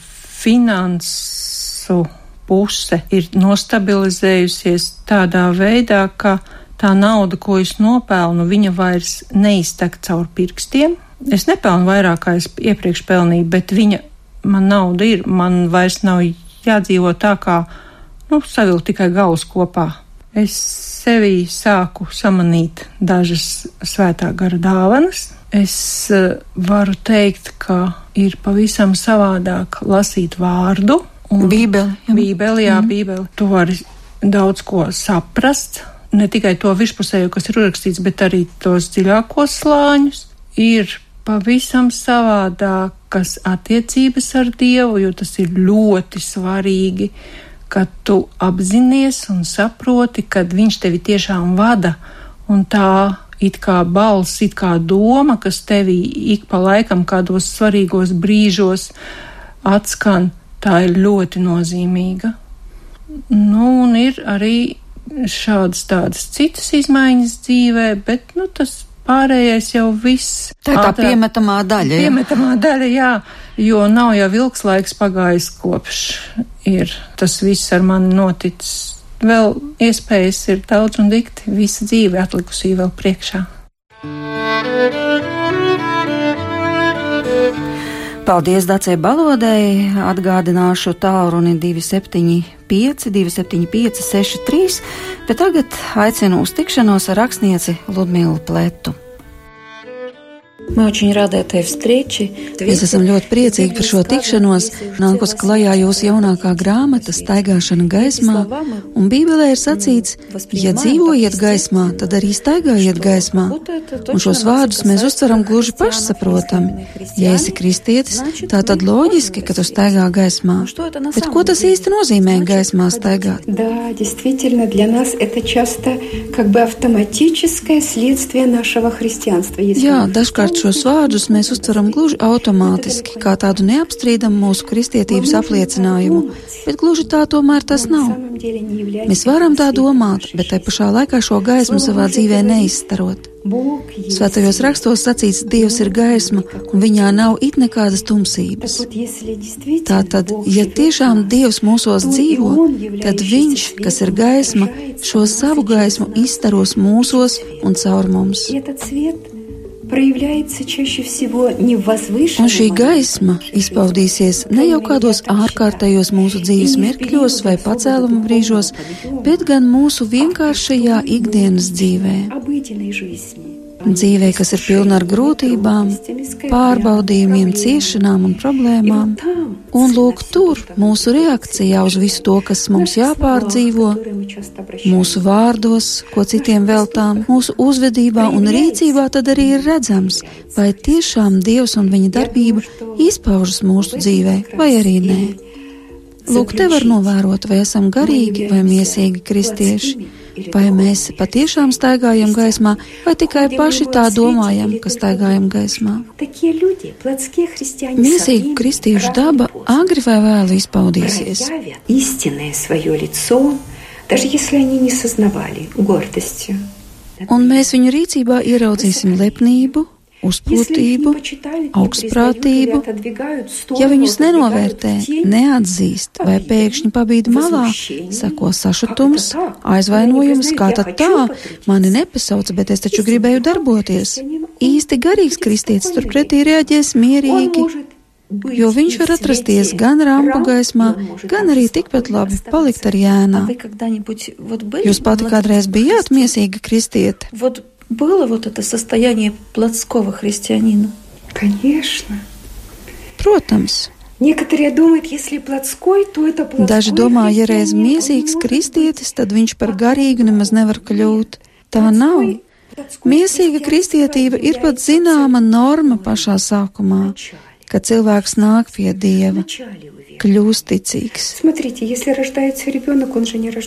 finansu puse ir nostabilizējusies tādā veidā, ka tā nauda, ko es nopelnu, viņa vairs neiztek caur pirkstiem. Es nepelnu vairāk, kā es iepriekš pelnīju, bet viņa, man nauda ir, man vairs nav jādzīvo tā, kā nu, savilkt tikai galus kopā. Es sevī sāku samanīt dažas svētā gara dāvanas. Es uh, varu teikt, ka ir pavisam savādāk lasīt vārdu. Bībeli. Bībeli, jā, mm. bībeli. Tu vari daudz ko saprast, ne tikai to virspusējo, kas ir uzrakstīts, bet arī tos dziļākos slāņus. Ir pavisam savādākas attiecības ar Dievu, jo tas ir ļoti svarīgi, ka tu apzinājies un saproti, ka Viņš tevi tiešām vada, un tā it kā balss, it kā doma, kas tevī ik pa laikam kādos svarīgos brīžos atskan, tā ir ļoti nozīmīga. Nu, un ir arī šādas tādas citas izmaiņas dzīvē, bet, nu, tas pārējais jau viss. Tā ir tā ātrā, piemetamā daļa. Jā. Piemetamā daļa, jā, jo nav jau ilgs laiks pagājis kopš ir tas viss ar mani noticis. Vēl iespējas ir daudz un dikti, visa dzīve atlikusī vēl priekšā. Paldies Dacei Balodai. Atgādināšu tālruni 275, 275, 63, bet tagad aicinu uz tikšanos ar rakstnieci Ludmilu Pletu. Мы очень rады этой встрече. Mēs esam ļoti priecīgi par šo tikšanos. Nākos klajā jūsu jaunākā grāmata Staigāšana gaismā, un Bībelē ir sacīts, ja dzīvojiet gaismā, tad arī staigājiet gaismā. Un šos vārdus mēs uztveram gluži pašsaprotami. Ja esi kristietis, tā tad loģiski, ka tu staigā gaismā. Bet ko tas īsti nozīmē gaismā staigāt? Да, действительно, для нас это часто как бы автоматическое следствие нашего христианства. Jā, dažkārt šos vārdus mēs uztveram gluži automātiski, kā tādu neapstrīdamu mūsu kristietības apliecinājumu, bet gluži tā tomēr tas nav. Mēs varam tā domāt, bet tai pašā laikā šo gaismu savā dzīvē neizstarot. Svētajos rakstos sacīts, Dievs ir gaisma, un viņā nav it nekādas tumsības. Tātad, ja tiešām Dievs mūsos dzīvo, tad Viņš, kas ir gaisma, šo savu gaismu izstaros mūsos un caur mums. Un šī gaisma izpaudīsies ne jau kādos ārkārtējos mūsu dzīves mirkļos vai pacēluma brīžos, bet gan mūsu vienkāršajā ikdienas dzīvē dzīvē, kas ir pilna ar grūtībām, pārbaudījumiem, ciešanām un problēmām. Un lūk, tur mūsu reakcijā uz visu to, kas mums jāpārdzīvo, mūsu vārdos, ko citiem veltām, mūsu uzvedībā un rīcībā, tad arī ir redzams, vai tiešām Dievs un viņa darbība izpaužas mūsu dzīvē, vai arī nē. Lūk, te var novērot, vai esam garīgi vai miesīgi kristieši Vai mēs patiešām staigājam gaismā, vai tikai paši tā domājam, ka staigājam gaismā? Mīsīga kristiešu daba agri vai vēlu izpaudīsies. Даже если они не сознавали гордостью. Un mēs viņu rīcībā ieraudzīsim lepnību, uzpūtību, augstprātību, ja viņus nenovērtē, neatzīst vai pēkšņi pabīd malā, sako sašutums, aizvainojums, kā tad tā, mani nepasauca, bet es taču gribēju darboties. Īsti garīgs kristietis turpretī reaģēs mierīgi. Jo viņš var atrasties gan rampu gaismā, gan arī tikpat labi palikt ar jēnā. Jūs pati kādreiz bijāt miesīga kristiete? было вот это состояние плотского христианина? Конечно. Protams. Некоторые думают, если плотской, то это плотской Daži domā, ja reiz miesīgs kristietis, tad viņš par garīgu nemaz nevar kļūt. Tā nav. Miesīga kristietība ir pat zināma norma pašā sākumā, kad cilvēks nāk pie Dieva kļūst ticīgs.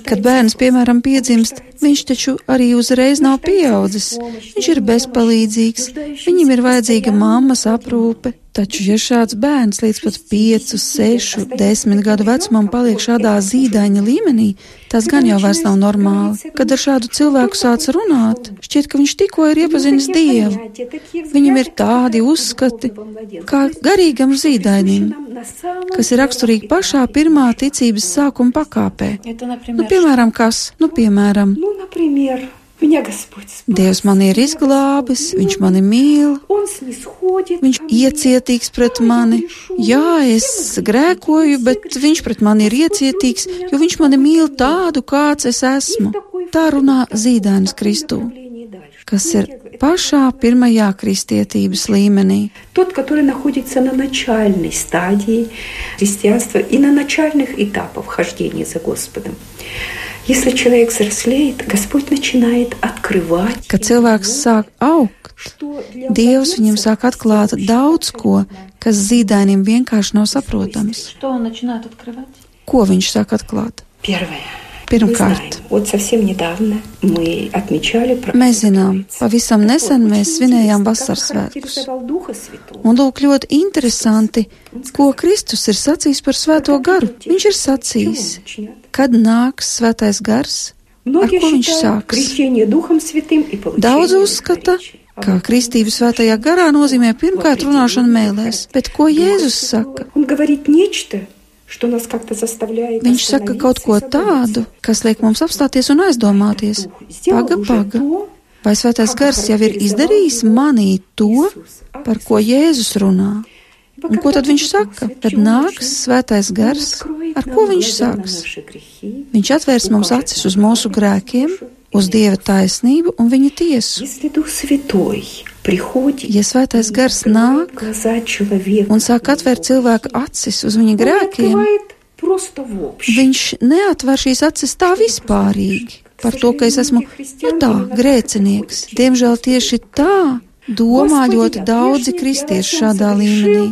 Kad bērns, piemēram, piedzimst, viņš taču arī uzreiz nav pieaudzis. Viņš ir bezpalīdzīgs, viņam ir vajadzīga mammas aprūpe, Taču, ja šāds bērns līdz pat 5, 6, 10 gadu vecumam paliek šādā zīdaiņa līmenī, tas gan jau vairs nav normāli. Kad ar šādu cilvēku sāc runāt, šķiet, ka viņš tikko ir iepazinis Dievu. Viņam ir tādi uzskati, kā garīgam zīdainim, kas ir raksturīgi pašā pirmā ticības sākuma pakāpē. Nu, piemēram, kas? Nu, piemēram. Меня Господь спас. Dievs man ir izglābis, Viņš mani mīl, Он снисходит Viņš ко мне. iecietīgs pret mani. Jā, es grēkoju, bet Viņš pret mani ir iecietīgs, jo Viņš mani mīl tādu, kāds es esmu. Tā runā zīdainis Kristū, kas ir pašā pirmajā kristietības līmenī. Тот, который находится на начальной стадии христианства и на начальных этапах хождения за Господом. Если человек взрослеет, Господь начинает открывать. Kad cilvēks sāk augt, что для Dievs viņam младенца sāk atklāt daudz ko, kas zīdainim vienkārši nav saprotams. Что он начинает открывать? Ko viņš sāk atklāt? Первое. Pirmkārt, mēs zinām, pavisam nesen mēs svinējām vasaras svētkus. Un lūk, ļoti interesanti, ko Kristus ir sacījis par svēto garu. Viņš ir sacījis, kad nāks svētais gars, ar ko viņš sāks. Daudz uzskata, kā kristība svētajā garā nozīmē pirmkārt runāšanu mēlēs, bet ko Jēzus saka? Viņš saka kaut ko tādu, kas liek mums apstāties un aizdomāties. Paga, paga. Vai svētais gars jau ir izdarījis manī to, par ko Jēzus runā? Un ko tad viņš saka? Tad nāks svētais gars, ar ko viņš sāks. Viņš atvērs mums acis uz mūsu grēkiem uz Dieva taisnību un viņa tiesu. Ja svētais gars nāk un sāk atvērt cilvēka acis uz viņa grēkiem, viņš neatver šīs acis tā vispārīgi par to, ka es esmu nu tā grēcinieks. Diemžēl tieši tā domā ļoti daudzi kristieši šādā līmenī.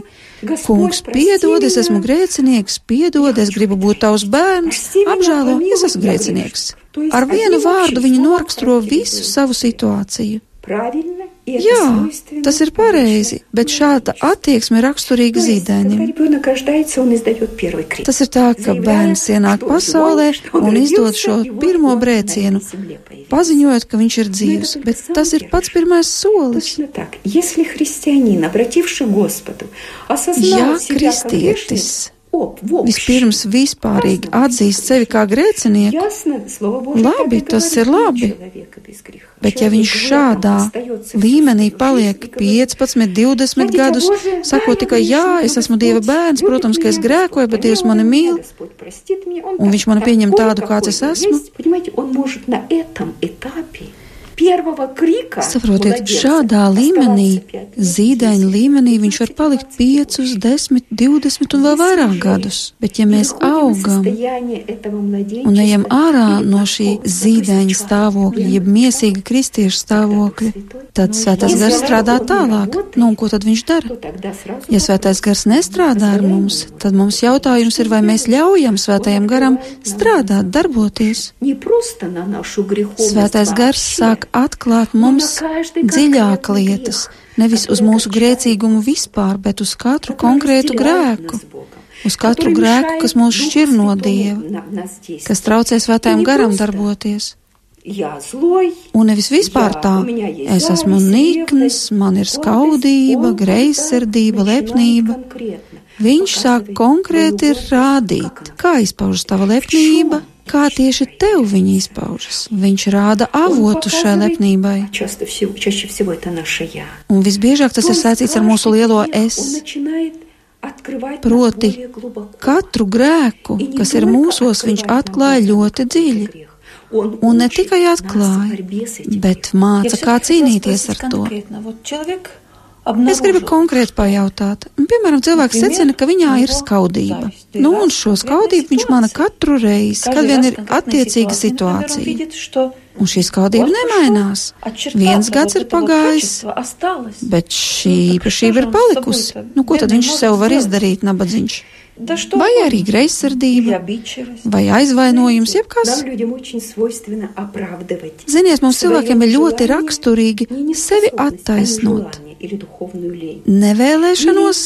Kungs, piedod, es esmu grēcinieks, piedod, es gribu būt tavs bērns, apžēlo, es esmu grēcinieks. Ar vienu vārdu viņi noraksturo visu savu situāciju. Jā, tas ir pareizi, bet šāda attieksme raksturīga zīdainim. Tas ir tā, ka bērns ienāk pasaulē un izdod šo pirmo brēcienu, paziņojot, ka viņš ir dzīves, bet tas ir pats pirmais solis. Ja kristietis vispirms vispārīgi atzīst sevi kā grēcinieku, labi, tas ir labi. Bet ja viņš šādā līmenī paliek 15, 20 gadus, sakot tikai jā, es esmu Dieva bērns, protams, ka es grēkoju, bet Dievs mani mīl, un viņš mani pieņem tādu, kāds es esmu. Saprotiet, šādā līmenī, zīdaiņa līmenī, viņš var palikt 5, 10, 20 un vēl vairāk gadus. Bet, ja mēs augam un ejam ārā no šī zīdaiņa stāvokļa, jeb miesīga kristieša stāvokļa, tad svētais gars strādā tālāk. Nu, un ko tad viņš dara? Ja svētais gars nestrādā ar mums, tad mums jautājums ir, vai mēs ļaujam svētajam garam strādāt, darboties. Svētais gars sāk atklāt mums dziļāk lietas, nevis uz mūsu grēcīgumu vispār, bet uz katru konkrētu grēku. Uz katru grēku, kas mūs šķir no Dieva, kas traucē svētajam garam darboties. Un nevis vispār tā, es esmu nikns, man ir skaudība, greizsirdība, lepnība. Viņš sāk konkrēti rādīt, kā izpaužas tava lepnība, kā tieši tev viņa izpaužas. Viņš rāda avotu šai lepnībai. Un visbiežāk tas ir saistīts ar mūsu lielo es. Proti, katru grēku, kas ir mūsos, viņš atklāja ļoti dziļi. Un ne tikai atklāja, bet māca, kā cīnīties ar to. Es gribu konkrēti pajautāt. Piemēram, cilvēks secina, ka viņā ir skaudība. Nu, un šo skaudību viņš mana katru reizi, kad vien ir attiecīga situācija. Un šī skaudība nemainās. Viens gads ir pagājis, bet šī īpašība ir palikusi. Nu, ko tad viņš sev var izdarīt, nabadzīgs? Vai arī greizsirdība, vai aizvainojums, jebkas. Ziniet, mums cilvēkiem ir ļoti raksturīgi sevi attaisnot. Nevēlēšanos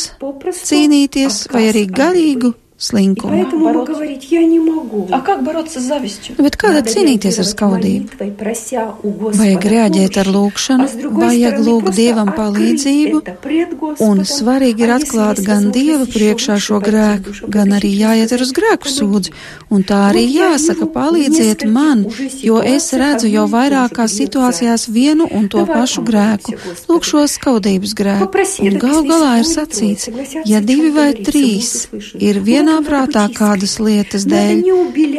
cīnīties, vai arī garīgu slinkumu. Поэтому ему говорить, я не могу. А как бороться с завистью? Bet kā tad Надо cīnīties ar реагировать skaudību? молитвой, прося у Господа Vajag reaģēt ar помощи. lūgšanu, А с другой vajag стороны, lūgt просто Dievam открыть palīdzību, это пред un Господом. svarīgi ir А если atklāt есть gan Dieva возможность еще priekšā лучше šo пойти в grēku, душу gan arī обратить, jāiet сказать, uz grēku «Помоги». sūdzi, un tā arī Вот я jāsaka, вижу palīdziet нескольких man, уже jo es ситуациях redzu jau одно и то же vairākās грех situācijās vienu un to Давай pašu помолимся, grēku, Господи. lūk šo skaudības grēku, Попроси, un это gal если galā ir двое, трое sacīts, согласятся, ja о чем divi vai говорится, trīs будут услышаны. ir Вот manā prātā kādas lietas dēļ,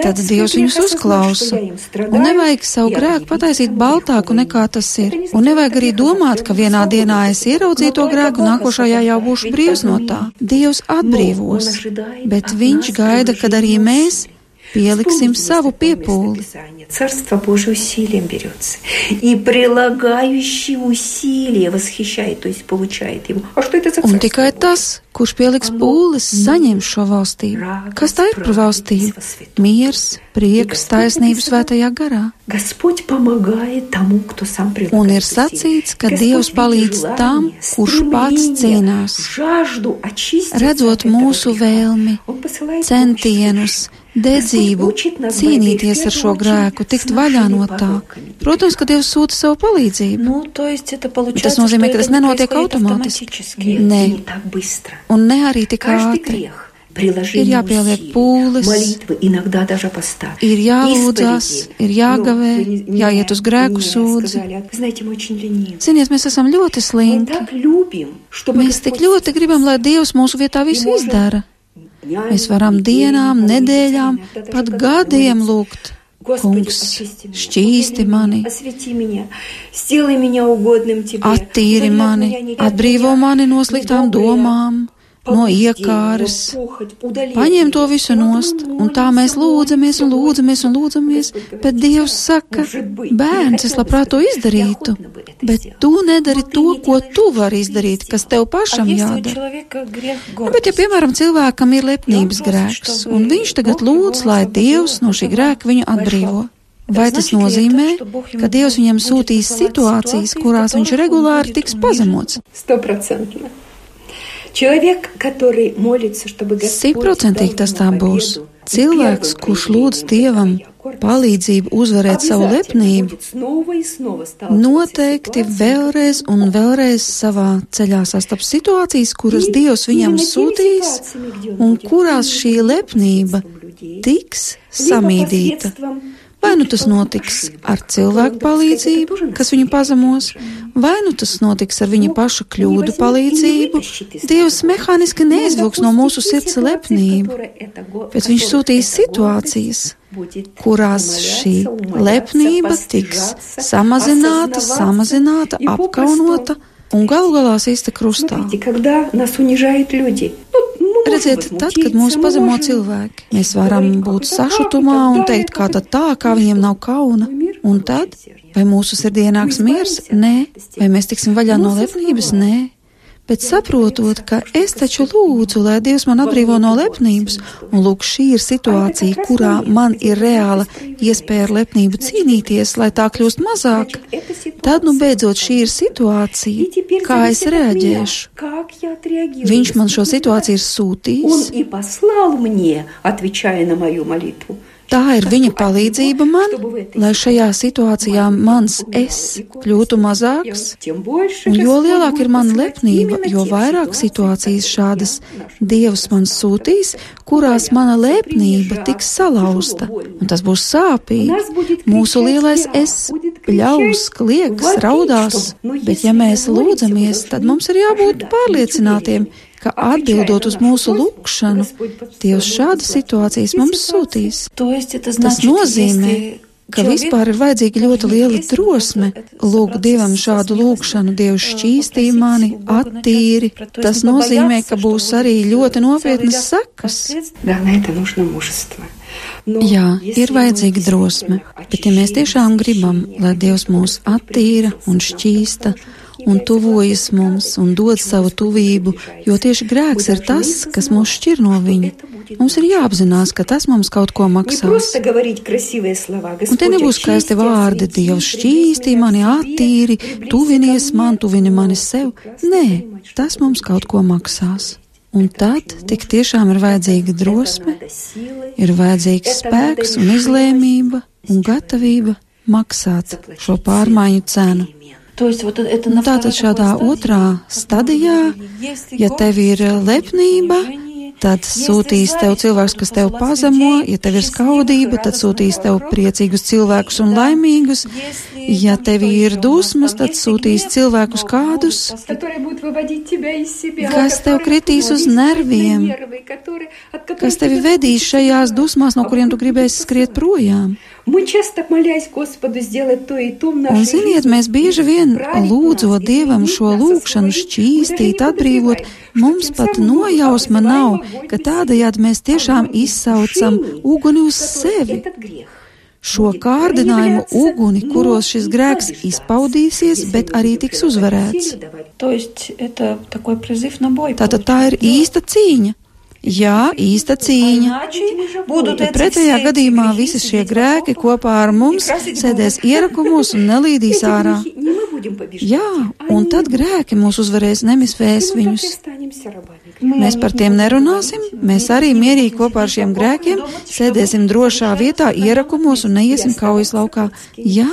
tad Dievs viņus uzklausa. Un nevajag savu grēku pataisīt baltāku nekā tas ir. Un nevajag arī domāt, ka vienā dienā es ieraudzīju to grēku, nākošajā jau būšu brīvs no tā. Dievs atbrīvos, bet Viņš gaida, kad arī mēs pieliksim Вспомните, savu есть такое место piepūli. Писания. Царство Божие усилием берется. И прилагающий усилия восхищает, то есть получает его. А что это за Un царство tikai Божие? tas, kurš pieliks pūles, saņems šo valstību. Kas tā ir par valstību? Miers, prieks, taisnība svētajā garā. Господь помогает тому, кто сам прилагает Un ir усилия. sacīts, ka Господь Dievs видит palīdz желание, tam, kurš pats стремление, cīnās. жажду очиститься Redzot от этого mūsu греха. vēlmi, Он посылает centienus, dedzību, cīnīties ar šo grēku, tikt vaļā no tā. Protams, ka Dievs sūta savu palīdzību. Bet tas nozīmē, ka tas nenotiek automātiski. Nē, un ne arī tik ātri. Ir jāpieliek pūles, ir jālūdzas, ir jāgavē, jāiet uz grēku sūdzi. Ziniet, mēs esam ļoti slinki. Mēs tik ļoti gribam, lai Dievs mūsu vietā visu izdara. Mēs varam dienām, nedēļām, pat gadiem lūgt. Kungs, šķīsti mani, attīri mani, atbrīvo mani no sliktām domām, no iekāres, paņem to visu nost, un tā mēs lūdzamies un lūdzamies un lūdzamies, bet Dievs saka, bērns, es labprāt to izdarītu, bet tu nedari to, ko tu vari izdarīt, kas tev pašam jādara. Nu, bet, ja, piemēram, cilvēkam ir lepnības grēks, un viņš tagad lūdz, lai Dievs no šī grēka viņu atbrīvo. Vai tas nozīmē, ka Dievs viņam sūtīs situācijas, kurās viņš regulāri tiks pazemots? 100%. Simtprocentīgi tas tā būs. Cilvēks, kurš lūdz Dievam palīdzību uzvarēt savu lepnību, noteikti vēlreiz un vēlreiz savā ceļā sastaps situācijas, kuras Dievs viņam sūtīs un kurās šī lepnība tiks samīdīta Vai nu tas notiks ar cilvēku palīdzību, kas viņu pazemos, vai nu tas notiks ar viņa paša kļūdu palīdzību, Dievs mehāniski neizvilks no mūsu sirds lepnību, bet viņš sūtīs situācijas, kurās šī lepnība tiks samazināta, samazināta, apkaunota un galu galā sīsta krustā. Redziet, tad, kad mūs pazemo cilvēki, mēs varam būt sašutumā un teikt, kā tad tā, kā viņiem nav kauna. Un tad, vai mūsu sirdī ienāks miers? Nē. Vai mēs tiksim vaļā no lepnības? Nē. Bet saprotot, ka es taču lūdzu, lai Dievs man atbrīvo no lepnības, un lūk, šī ir situācija, kurā man ir reāla iespēja ar lepnību cīnīties, lai tā kļūst mazāk, tad, nu, beidzot, šī ir situācija, kā es reaģēšu. Viņš man šo situāciju ir sūtījis. Tā ir viņa palīdzība man, lai šajā situācijā mans es kļūtu mazāks, un jo lielāka ir mana lepnība, jo vairāk situācijas šādas Dievs man sūtīs, kurās mana lepnība tiks salauzta, un tas būs sāpīgi. Mūsu lielais es ļaus, klieks, raudās, bet ja mēs lūdzamies, tad mums ir jābūt pārliecinātiem, ka atbildot uz mūsu lūgšanu, Dievs šādas situācijas mums sūtīs. Tas nozīmē, ka vispār ir vajadzīga ļoti liela drosme lūgt Dievam šādu lūgšanu. Dievs šķīstī mani, attīri. Tas nozīmē, ka būs arī ļoti nopietnas sekas. Jā, ir vajadzīga drosme, bet ja mēs tiešām gribam, lai Dievs mūs attīra un šķīsta, un tuvojas mums un dod savu tuvību, jo tieši grēks ir tas, kas mūs šķir no viņa. Mums ir jāapzinās, ka tas mums kaut ko maksās. Un te nebūs skaisti vārdi, Dievs šķīstī mani attīri, tuvinies man, tuvini mani sev. Nē, tas mums kaut ko maksās. Un tad tik tiešām ir vajadzīga drosme, ir vajadzīgs spēks un izlēmība un gatavība maksāt šo pārmaiņu cenu. Tātad šādā otrā stadijā, ja tev ir lepnība, tad sūtīs tev cilvēks, kas tev pazemo, ja tev ir skaudība, tad sūtīs tev priecīgus cilvēkus un laimīgus, ja tev ir dusmas, tad sūtīs cilvēkus kādus, kas tev kritīs uz nerviem, kas tevi vedīs šajās dusmās, no kuriem tu gribēsi skriet projām. Un ziniet, mēs bieži vien lūdzot Dievam šo lūgšanu šķīstīt, atbrīvot, mums pat nojausma nav, ka tādējādi mēs tiešām izsaucam uguni uz sevi. Šo kārdinājumu uguni, kuros šis grēks izpaudīsies, bet arī tiks uzvarēts. Tātad tā ir īsta cīņa. Jā, īsta cīņa. Ja pretējā gadījumā visi šie grēki kopā ar mums sēdēs ierakumos un nelīdīs ārā. Jā, un tad grēki mūs uzvarēs, nemisvēs viņus. Mēs par tiem nerunāsim, mēs arī mierīgi kopā ar šiem grēkiem sēdēsim drošā vietā ierakumos un neiesim kaujas laukā. Jā,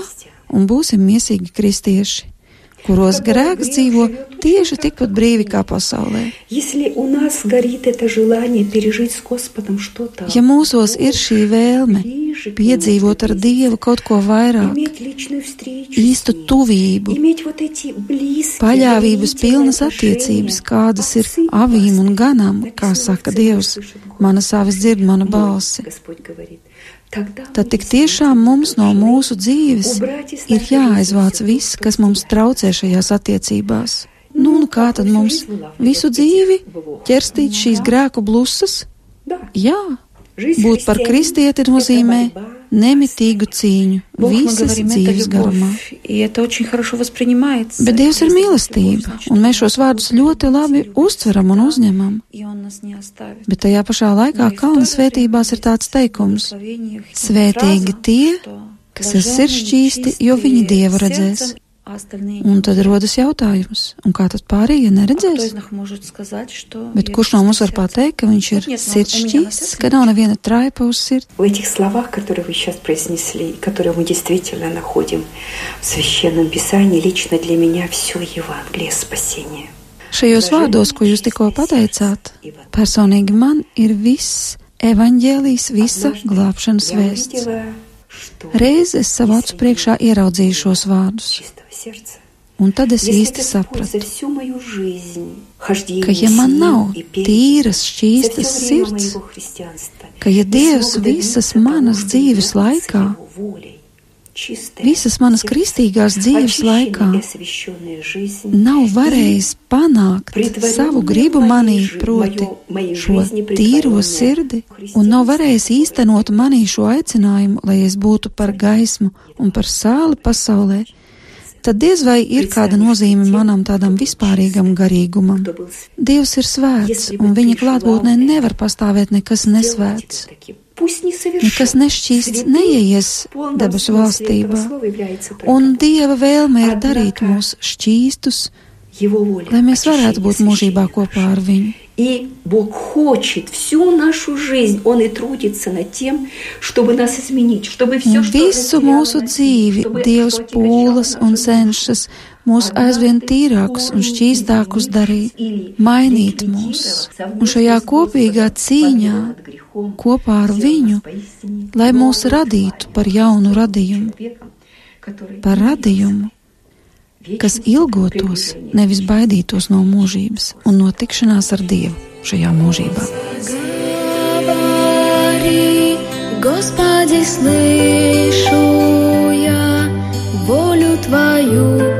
un būsim miesīgi kristieši kuros grēks dzīvo tieši tikpat brīvi kā pasaulē. Ja mūsos ir šī vēlme piedzīvot ar Dievu kaut ko vairāk, īstu tuvību, paļāvības pilnas attiecības, kādas ir avīm un ganam, kā saka Dievs, mana savas dzird mana balsi tad tik tiešām mums no mūsu dzīves ir jāaizvāc viss, kas mums traucē šajās attiecībās. Nu, nu kā tad mums visu dzīvi ķerstīt šīs grēku blusas? Jā, būt par kristieti nozīmē nemitīgu cīņu visas dzīves garumā. Bet Dievs ir mīlestība, un mēs šos vārdus ļoti labi uztveram un uzņemam. Bet tajā pašā laikā kalna svētībās ir tāds teikums - svētīgi tie, kas ir sirdšķīsti, jo viņi Dievu redzēs. Un tad rodas jautājums, un kā tad pārējie neredzēs? Bet kurš no mums var pateikt, ka viņš ir sirdšķīsts, ka nav neviena traipa uz sirds? В этих словах, которые вы сейчас произнесли, которые мы действительно находим в Священном Писании, лично для меня все Евангелие спасения. Šajos vārdos, ko jūs tikko pateicāt, personīgi man ir viss evaņģēlijs, visa glābšanas vēsts. Reiz es savu acu priekšā ieraudzīju šos vārdus. Un tad es īsti sapratu, ka ja man nav tīras, šķīstas sirds, ka ja Dievs visas manas dzīves laikā visas manas kristīgās dzīves laikā nav varējis panākt savu gribu manī, proti šo tīro sirdi, un nav varējis īstenot manī šo aicinājumu, lai es būtu par gaismu un par sāli pasaulē, tad diez vai ir kāda nozīme manam tādam vispārīgam garīgumam. Dievs ir svēts, un viņa klātbūtnē nevar pastāvēt nekas nesvēts. Nekas nešķīsts neieies debesu valstībā, un Dieva vēlme ir darīt mūs šķīstus, lai mēs varētu būt mūžībā kopā ar viņu. И Бог хочет всю нашу жизнь, Он и трудится над тем, чтобы нас изменить, чтобы все, что Visu mūsu dzīvi Dievs pūlas un cenšas mūs aizvien tīrākus un šķīstākus darīt, mainīt mūs. Un šajā kopīgā cīņā kopā ar viņu, lai mūs radītu par jaunu radījumu, par radījumu, kas ilgotos, nevis baidītos no mūžības un no tikšanās ar Dievu šajā mūžībā. Господи, слышу я волю Твою.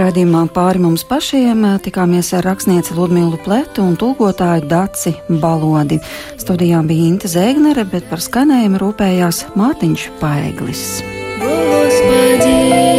Radījumā pāri mums pašiem tikāmies ar rakstnieci Ludmīlu Pletu un tulkotāju Daci Balodi. Studijā bija Inte Zēgnere, bet par skanējumu rūpējās Mārtiņš Paeglis. Gospodи.